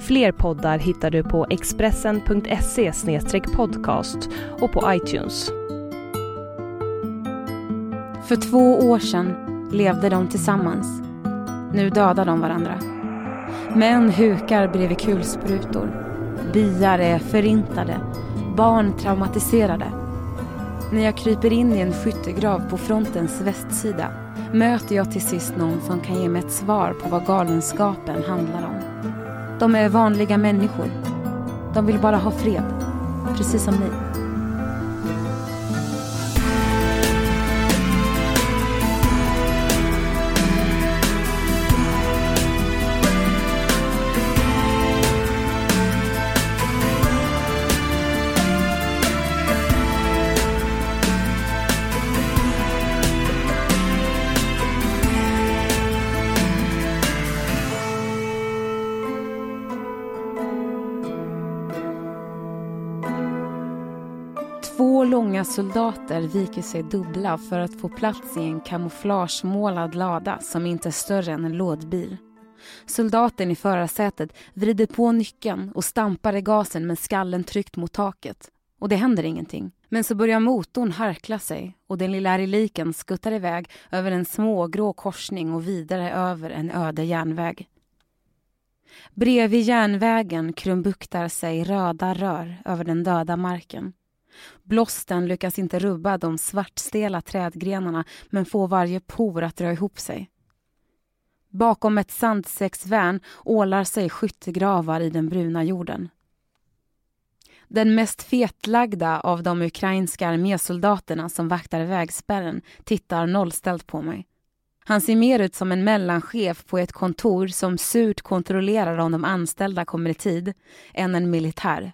Fler poddar hittar du på expressen.se podcast och på iTunes. För två år sedan levde de tillsammans. Nu dödar de varandra. Män hukar bredvid kulsprutor. Byar är förintade. Barn traumatiserade. När jag kryper in i en skyttegrav på frontens västsida möter jag till sist någon som kan ge mig ett svar på vad galenskapen handlar om. De är vanliga människor. De vill bara ha fred. Precis som ni. Två långa soldater viker sig dubbla för att få plats i en kamouflagemålad lada som inte är större än en lådbil. Soldaten i förarsätet vrider på nyckeln och stampar i gasen med skallen tryckt mot taket. Och det händer ingenting. Men så börjar motorn harkla sig och den lilla reliken skuttar iväg över en smågrå korsning och vidare över en öde järnväg. Bredvid järnvägen krumbuktar sig röda rör över den döda marken. Blåsten lyckas inte rubba de svartstela trädgrenarna men får varje por att dra ihop sig. Bakom ett sandsäcksvärn ålar sig skyttegravar i den bruna jorden. Den mest fetlagda av de ukrainska armésoldaterna som vaktar vägspärren tittar nollställt på mig. Han ser mer ut som en mellanchef på ett kontor som surt kontrollerar om de anställda kommer i tid än en militär.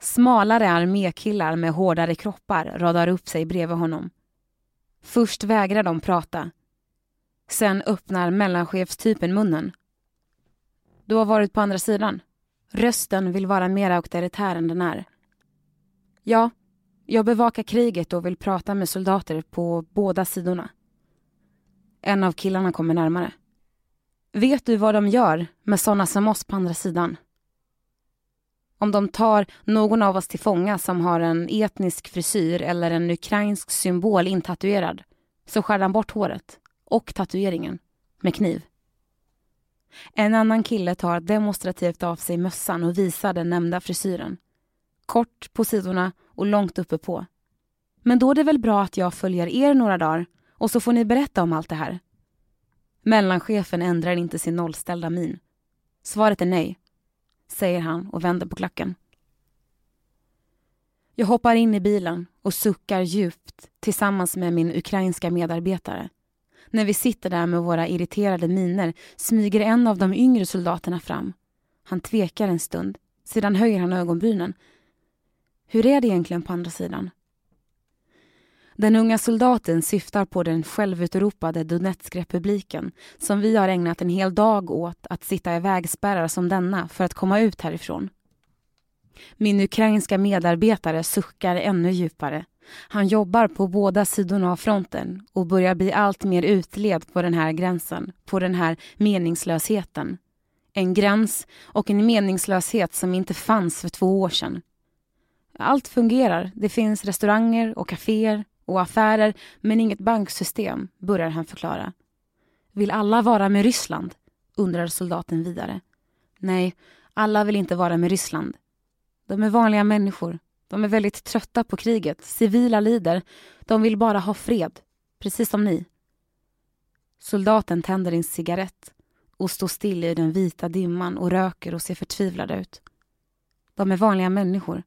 Smalare armékillar med hårdare kroppar radar upp sig bredvid honom. Först vägrar de prata. Sen öppnar mellanchefstypen munnen. Du har varit på andra sidan. Rösten vill vara mer auktoritär än den är. Ja, jag bevakar kriget och vill prata med soldater på båda sidorna. En av killarna kommer närmare. Vet du vad de gör med såna som oss på andra sidan? Om de tar någon av oss till fånga som har en etnisk frisyr eller en ukrainsk symbol intatuerad så skär de bort håret och tatueringen med kniv. En annan kille tar demonstrativt av sig mössan och visar den nämnda frisyren. Kort på sidorna och långt uppe på. Men då är det väl bra att jag följer er några dagar och så får ni berätta om allt det här. Mellanchefen ändrar inte sin nollställda min. Svaret är nej säger han och vänder på klacken. Jag hoppar in i bilen och suckar djupt tillsammans med min ukrainska medarbetare. När vi sitter där med våra irriterade miner smyger en av de yngre soldaterna fram. Han tvekar en stund, sedan höjer han ögonbrynen. Hur är det egentligen på andra sidan? Den unga soldaten syftar på den självutropade Donetskrepubliken som vi har ägnat en hel dag åt att sitta i vägspärrar som denna för att komma ut härifrån. Min ukrainska medarbetare suckar ännu djupare. Han jobbar på båda sidorna av fronten och börjar bli allt mer utled på den här gränsen, på den här meningslösheten. En gräns och en meningslöshet som inte fanns för två år sedan. Allt fungerar. Det finns restauranger och kaféer och affärer, men inget banksystem, börjar han förklara. Vill alla vara med Ryssland? undrar soldaten vidare. Nej, alla vill inte vara med Ryssland. De är vanliga människor. De är väldigt trötta på kriget. Civila lider. De vill bara ha fred. Precis som ni. Soldaten tänder en cigarett och står still i den vita dimman och röker och ser förtvivlad ut. De är vanliga människor.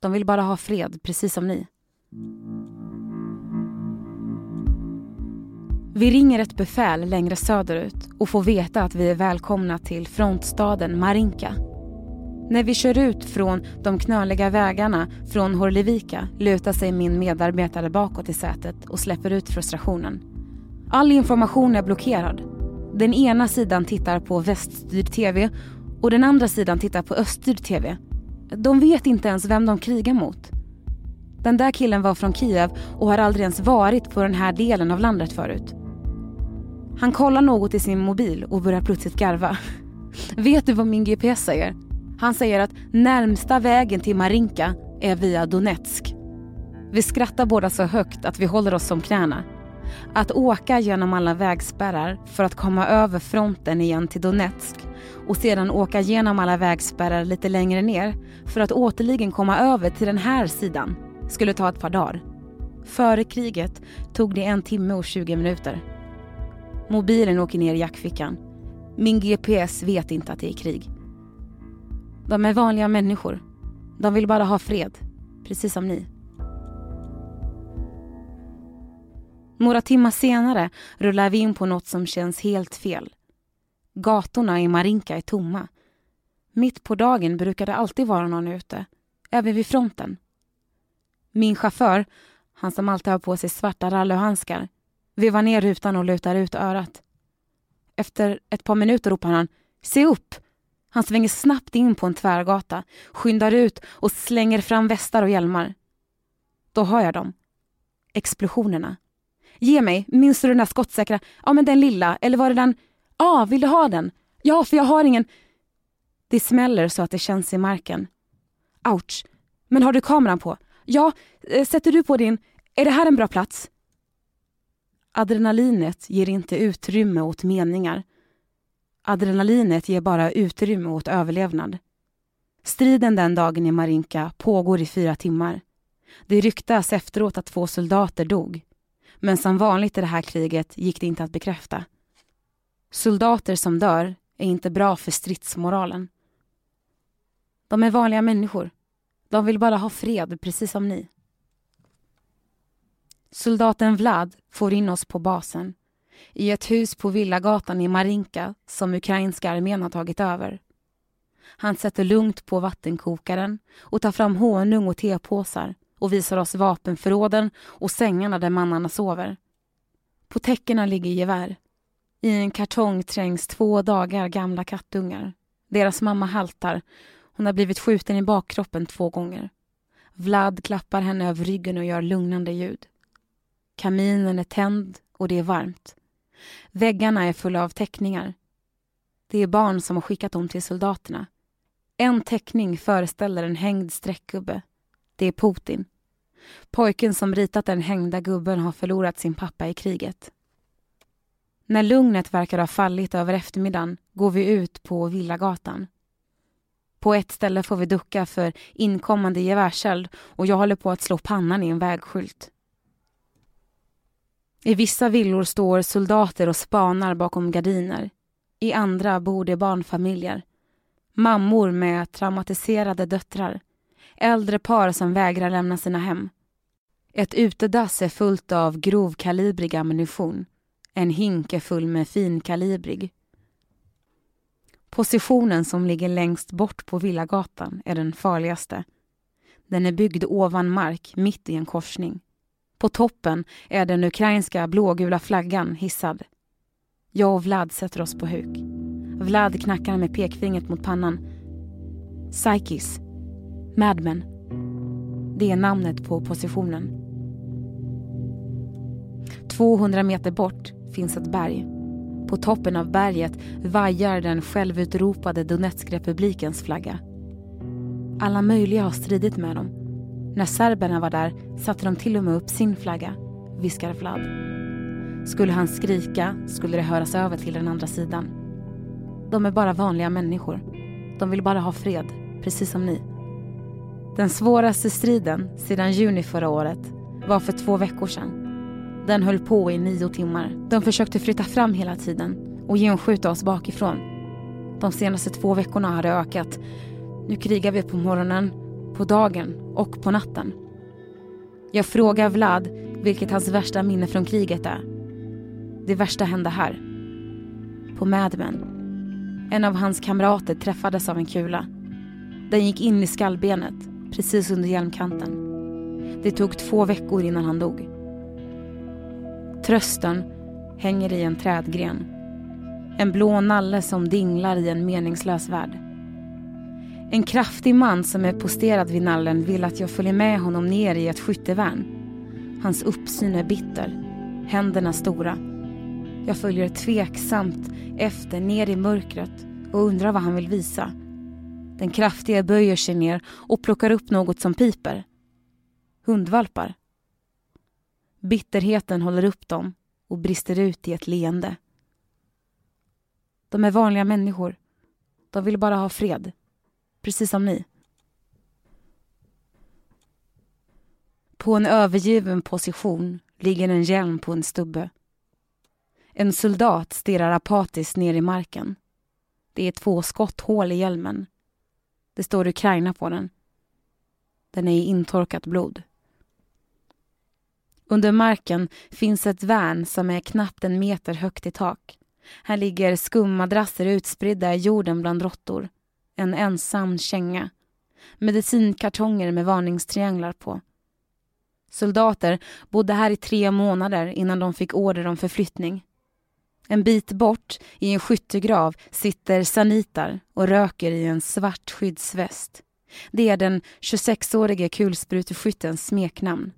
De vill bara ha fred, precis som ni. Vi ringer ett befäl längre söderut och får veta att vi är välkomna till frontstaden Marinka. När vi kör ut från de knöliga vägarna från Horlivika lutar sig min medarbetare bakåt i sätet och släpper ut frustrationen. All information är blockerad. Den ena sidan tittar på väststyrd TV och den andra sidan tittar på öststyrd TV. De vet inte ens vem de krigar mot. Den där killen var från Kiev och har aldrig ens varit på den här delen av landet förut. Han kollar något i sin mobil och börjar plötsligt garva. Vet du vad min GPS säger? Han säger att närmsta vägen till Marinka är via Donetsk. Vi skrattar båda så högt att vi håller oss som knäna. Att åka genom alla vägspärrar för att komma över fronten igen till Donetsk och sedan åka genom alla vägspärrar lite längre ner för att återligen komma över till den här sidan skulle ta ett par dagar. Före kriget tog det en timme och 20 minuter. Mobilen åker ner i jackfickan. Min GPS vet inte att det är krig. De är vanliga människor. De vill bara ha fred, precis som ni. Några timmar senare rullar vi in på något som känns helt fel. Gatorna i Marinka är tomma. Mitt på dagen brukar det alltid vara någon ute, även vid fronten. Min chaufför, han som alltid har på sig svarta rallyhandskar, vevar ner rutan och lutar ut örat. Efter ett par minuter ropar han ”Se upp!” Han svänger snabbt in på en tvärgata, skyndar ut och slänger fram västar och hjälmar. Då hör jag dem. Explosionerna. Ge mig, minns du den där skottsäkra? Ja, men den lilla. Eller var det den? Ja, vill du ha den? Ja, för jag har ingen. Det smäller så att det känns i marken. Ouch. Men har du kameran på? Ja, eh, sätter du på din? Är det här en bra plats? Adrenalinet ger inte utrymme åt meningar. Adrenalinet ger bara utrymme åt överlevnad. Striden den dagen i Marinka pågår i fyra timmar. Det ryktas efteråt att två soldater dog. Men som vanligt i det här kriget gick det inte att bekräfta. Soldater som dör är inte bra för stridsmoralen. De är vanliga människor. De vill bara ha fred, precis som ni. Soldaten Vlad får in oss på basen i ett hus på Villagatan i Marinka som ukrainska armén har tagit över. Han sätter lugnt på vattenkokaren och tar fram honung och tepåsar och visar oss vapenförråden och sängarna där mannarna sover. På täckena ligger gevär. I en kartong trängs två dagar gamla kattungar. Deras mamma haltar. Hon har blivit skjuten i bakkroppen två gånger. Vlad klappar henne över ryggen och gör lugnande ljud. Kaminen är tänd och det är varmt. Väggarna är fulla av teckningar. Det är barn som har skickat dem till soldaterna. En teckning föreställer en hängd streckgubbe. Det är Putin. Pojken som ritat den hängda gubben har förlorat sin pappa i kriget. När lugnet verkar ha fallit över eftermiddagen går vi ut på Villagatan. På ett ställe får vi ducka för inkommande gevärseld och jag håller på att slå pannan i en vägskylt. I vissa villor står soldater och spanar bakom gardiner. I andra bor det barnfamiljer. Mammor med traumatiserade döttrar. Äldre par som vägrar lämna sina hem. Ett utedass är fullt av grovkalibrig ammunition. En hink är full med finkalibrig. Positionen som ligger längst bort på Villagatan är den farligaste. Den är byggd ovan mark, mitt i en korsning. På toppen är den ukrainska blågula flaggan hissad. Jag och Vlad sätter oss på huk. Vlad knackar med pekfingret mot pannan. Psykis. Madmen. Det är namnet på positionen. 200 meter bort finns ett berg. På toppen av berget vajar den självutropade Donetskrepublikens flagga. Alla möjliga har stridit med dem när serberna var där satte de till och med upp sin flagga, viskar Vlad. Skulle han skrika skulle det höras över till den andra sidan. De är bara vanliga människor. De vill bara ha fred, precis som ni. Den svåraste striden sedan juni förra året var för två veckor sedan. Den höll på i nio timmar. De försökte flytta fram hela tiden och genskjuta oss bakifrån. De senaste två veckorna har det ökat. Nu krigar vi på morgonen på dagen och på natten. Jag frågar Vlad vilket hans värsta minne från kriget är. Det värsta hände här. På Mad Men. En av hans kamrater träffades av en kula. Den gick in i skallbenet, precis under hjälmkanten. Det tog två veckor innan han dog. Trösten hänger i en trädgren. En blå nalle som dinglar i en meningslös värld. En kraftig man som är posterad vid nallen vill att jag följer med honom ner i ett skyttevärn. Hans uppsyn är bitter, händerna stora. Jag följer tveksamt efter ner i mörkret och undrar vad han vill visa. Den kraftiga böjer sig ner och plockar upp något som piper. Hundvalpar. Bitterheten håller upp dem och brister ut i ett leende. De är vanliga människor. De vill bara ha fred. Precis som ni. På en övergiven position ligger en hjälm på en stubbe. En soldat stirrar apatiskt ner i marken. Det är två skotthål i hjälmen. Det står Ukraina på den. Den är i intorkat blod. Under marken finns ett värn som är knappt en meter högt i tak. Här ligger skummadrasser utspridda i jorden bland råttor. En ensam känga. Medicinkartonger med varningstrianglar på. Soldater bodde här i tre månader innan de fick order om förflyttning. En bit bort, i en skyttegrav, sitter sanitar och röker i en svart skyddsväst. Det är den 26-årige kulspruteskyttens smeknamn.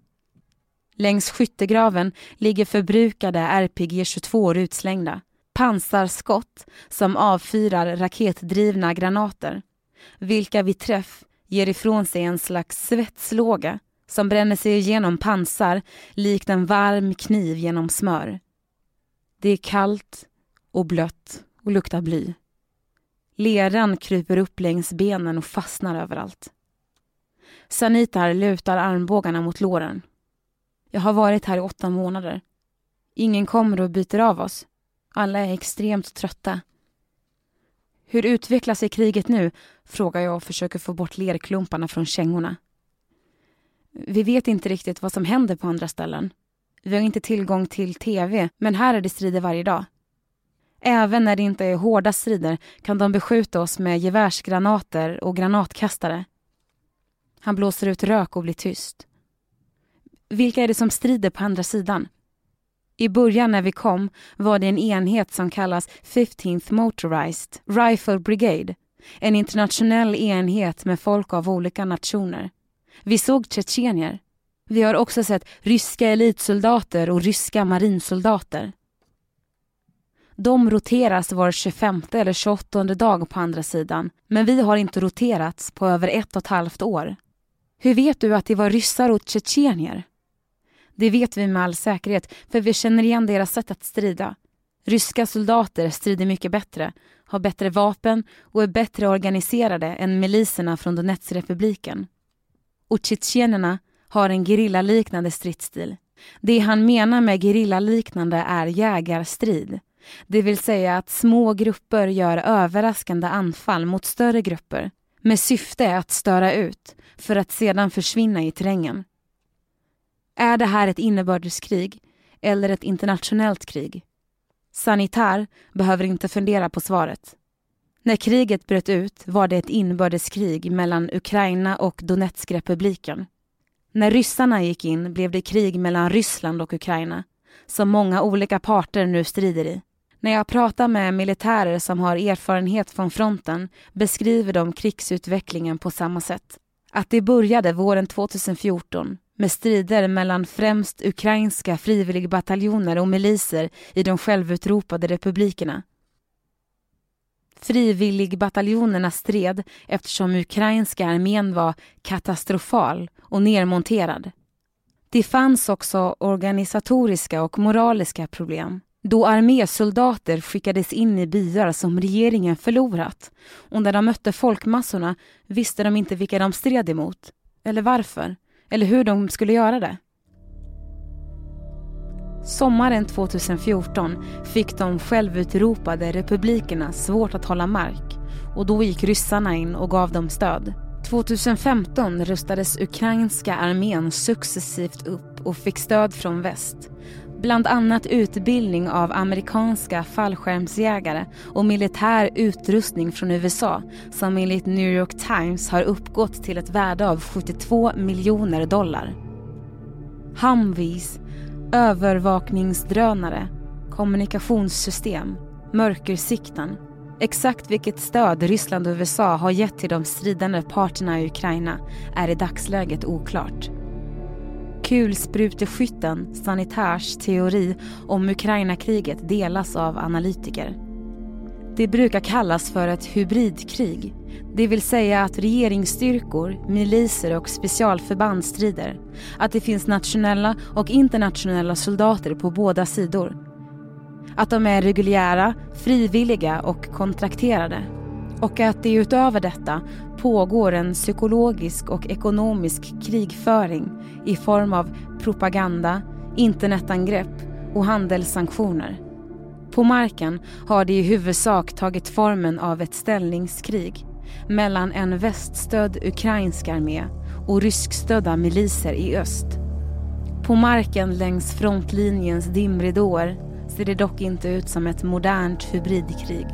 Längs skyttegraven ligger förbrukade RPG 22 utslängda. Pansarskott som avfyrar raketdrivna granater. Vilka vid träff ger ifrån sig en slags svetslåga som bränner sig igenom pansar likt en varm kniv genom smör. Det är kallt och blött och luktar bly. Leran kryper upp längs benen och fastnar överallt. Sanitar lutar armbågarna mot låren. Jag har varit här i åtta månader. Ingen kommer och byter av oss. Alla är extremt trötta. Hur utvecklar sig kriget nu? frågar jag och försöker få bort lerklumparna från kängorna. Vi vet inte riktigt vad som händer på andra ställen. Vi har inte tillgång till tv, men här är det strider varje dag. Även när det inte är hårda strider kan de beskjuta oss med gevärsgranater och granatkastare. Han blåser ut rök och blir tyst. Vilka är det som strider på andra sidan? I början när vi kom var det en enhet som kallas 15th Motorized Rifle Brigade. En internationell enhet med folk av olika nationer. Vi såg tjetjenier. Vi har också sett ryska elitsoldater och ryska marinsoldater. De roteras var 25 eller 28 dag på andra sidan, men vi har inte roterats på över ett och ett halvt år. Hur vet du att det var ryssar och tjetjenier? Det vet vi med all säkerhet, för vi känner igen deras sätt att strida. Ryska soldater strider mycket bättre, har bättre vapen och är bättre organiserade än miliserna från Donetskrepubliken. Och tjetjenerna har en gerillaliknande stridsstil. Det han menar med gerillaliknande är jägarstrid. Det vill säga att små grupper gör överraskande anfall mot större grupper med syfte att störa ut för att sedan försvinna i terrängen. Är det här ett inbördeskrig eller ett internationellt krig? Sanitar behöver inte fundera på svaret. När kriget bröt ut var det ett inbördeskrig mellan Ukraina och Donetskrepubliken. När ryssarna gick in blev det krig mellan Ryssland och Ukraina, som många olika parter nu strider i. När jag pratar med militärer som har erfarenhet från fronten beskriver de krigsutvecklingen på samma sätt. Att det började våren 2014 med strider mellan främst ukrainska frivilligbataljoner och miliser i de självutropade republikerna. Frivilligbataljonerna stred eftersom ukrainska armén var katastrofal och nermonterad. Det fanns också organisatoriska och moraliska problem då armésoldater skickades in i byar som regeringen förlorat och när de mötte folkmassorna visste de inte vilka de stred emot, eller varför, eller hur de skulle göra det. Sommaren 2014 fick de självutropade republikerna svårt att hålla mark och då gick ryssarna in och gav dem stöd. 2015 rustades ukrainska armén successivt upp och fick stöd från väst Bland annat utbildning av amerikanska fallskärmsjägare och militär utrustning från USA som enligt New York Times har uppgått till ett värde av 72 miljoner dollar. Humvees, övervakningsdrönare, kommunikationssystem, mörkersikten. Exakt vilket stöd Ryssland och USA har gett till de stridande parterna i Ukraina är i dagsläget oklart. Kulspruteskytten Sanitärs teori om Ukraina-kriget delas av analytiker. Det brukar kallas för ett hybridkrig. Det vill säga att regeringsstyrkor, miliser och specialförband strider. Att det finns nationella och internationella soldater på båda sidor. Att de är reguljära, frivilliga och kontrakterade. Och att det utöver detta pågår en psykologisk och ekonomisk krigföring i form av propaganda, internetangrepp och handelssanktioner. På marken har det i huvudsak tagit formen av ett ställningskrig mellan en väststödd ukrainsk armé och ryskstödda miliser i öst. På marken längs frontlinjens dimridåer ser det dock inte ut som ett modernt hybridkrig.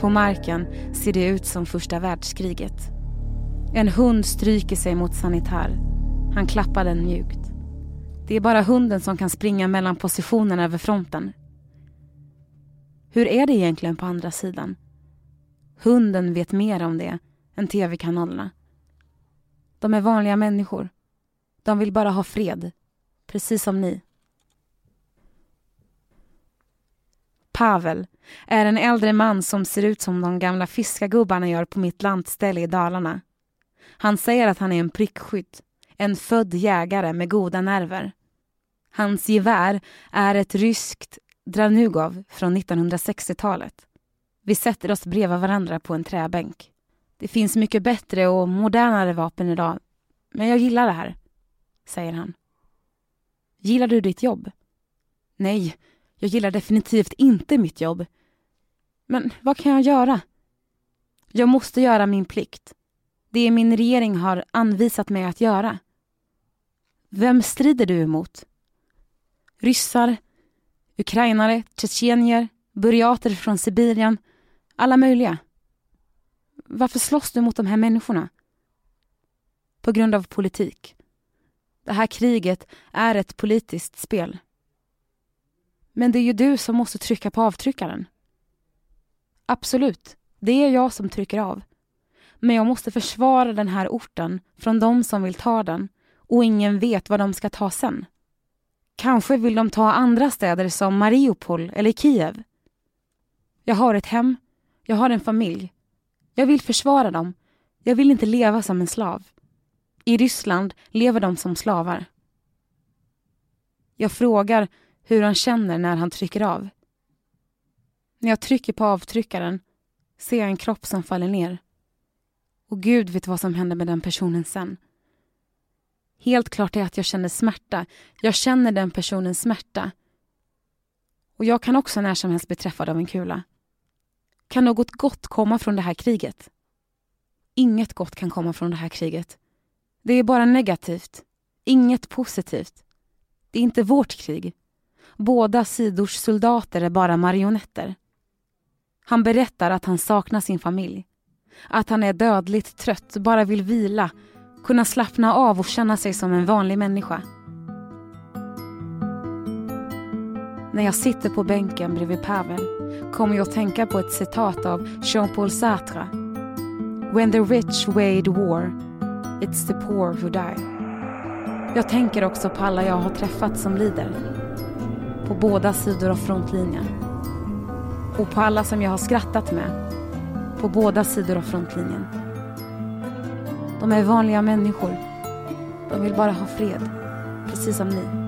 På marken ser det ut som första världskriget. En hund stryker sig mot sanitär. Han klappar den mjukt. Det är bara hunden som kan springa mellan positionerna över fronten. Hur är det egentligen på andra sidan? Hunden vet mer om det än tv-kanalerna. De är vanliga människor. De vill bara ha fred, precis som ni. Pavel är en äldre man som ser ut som de gamla fiskargubbarna gör på mitt lantställe i Dalarna. Han säger att han är en prickskytt, en född jägare med goda nerver. Hans gevär är ett ryskt Dranugov från 1960-talet. Vi sätter oss bredvid varandra på en träbänk. Det finns mycket bättre och modernare vapen idag, men jag gillar det här, säger han. Gillar du ditt jobb? Nej, jag gillar definitivt inte mitt jobb. Men vad kan jag göra? Jag måste göra min plikt. Det min regering har anvisat mig att göra. Vem strider du emot? Ryssar, ukrainare, tjetjenier, buryater från Sibirien, alla möjliga. Varför slåss du mot de här människorna? På grund av politik. Det här kriget är ett politiskt spel. Men det är ju du som måste trycka på avtryckaren. Absolut, det är jag som trycker av. Men jag måste försvara den här orten från de som vill ta den och ingen vet vad de ska ta sen. Kanske vill de ta andra städer som Mariupol eller Kiev. Jag har ett hem, jag har en familj. Jag vill försvara dem. Jag vill inte leva som en slav. I Ryssland lever de som slavar. Jag frågar hur han känner när han trycker av. När jag trycker på avtryckaren ser jag en kropp som faller ner. Och Gud vet vad som händer med den personen sen. Helt klart är att jag känner smärta. Jag känner den personens smärta. Och jag kan också när som helst bli träffad av en kula. Kan något gott komma från det här kriget? Inget gott kan komma från det här kriget. Det är bara negativt. Inget positivt. Det är inte vårt krig. Båda sidors soldater är bara marionetter. Han berättar att han saknar sin familj. Att han är dödligt trött, bara vill vila, kunna slappna av och känna sig som en vanlig människa. När jag sitter på bänken bredvid Pavel kommer jag att tänka på ett citat av Jean-Paul Sartre. When the rich wage war, it's the poor who die. Jag tänker också på alla jag har träffat som lider. På båda sidor av frontlinjen. Och på alla som jag har skrattat med. På båda sidor av frontlinjen. De är vanliga människor. De vill bara ha fred. Precis som ni.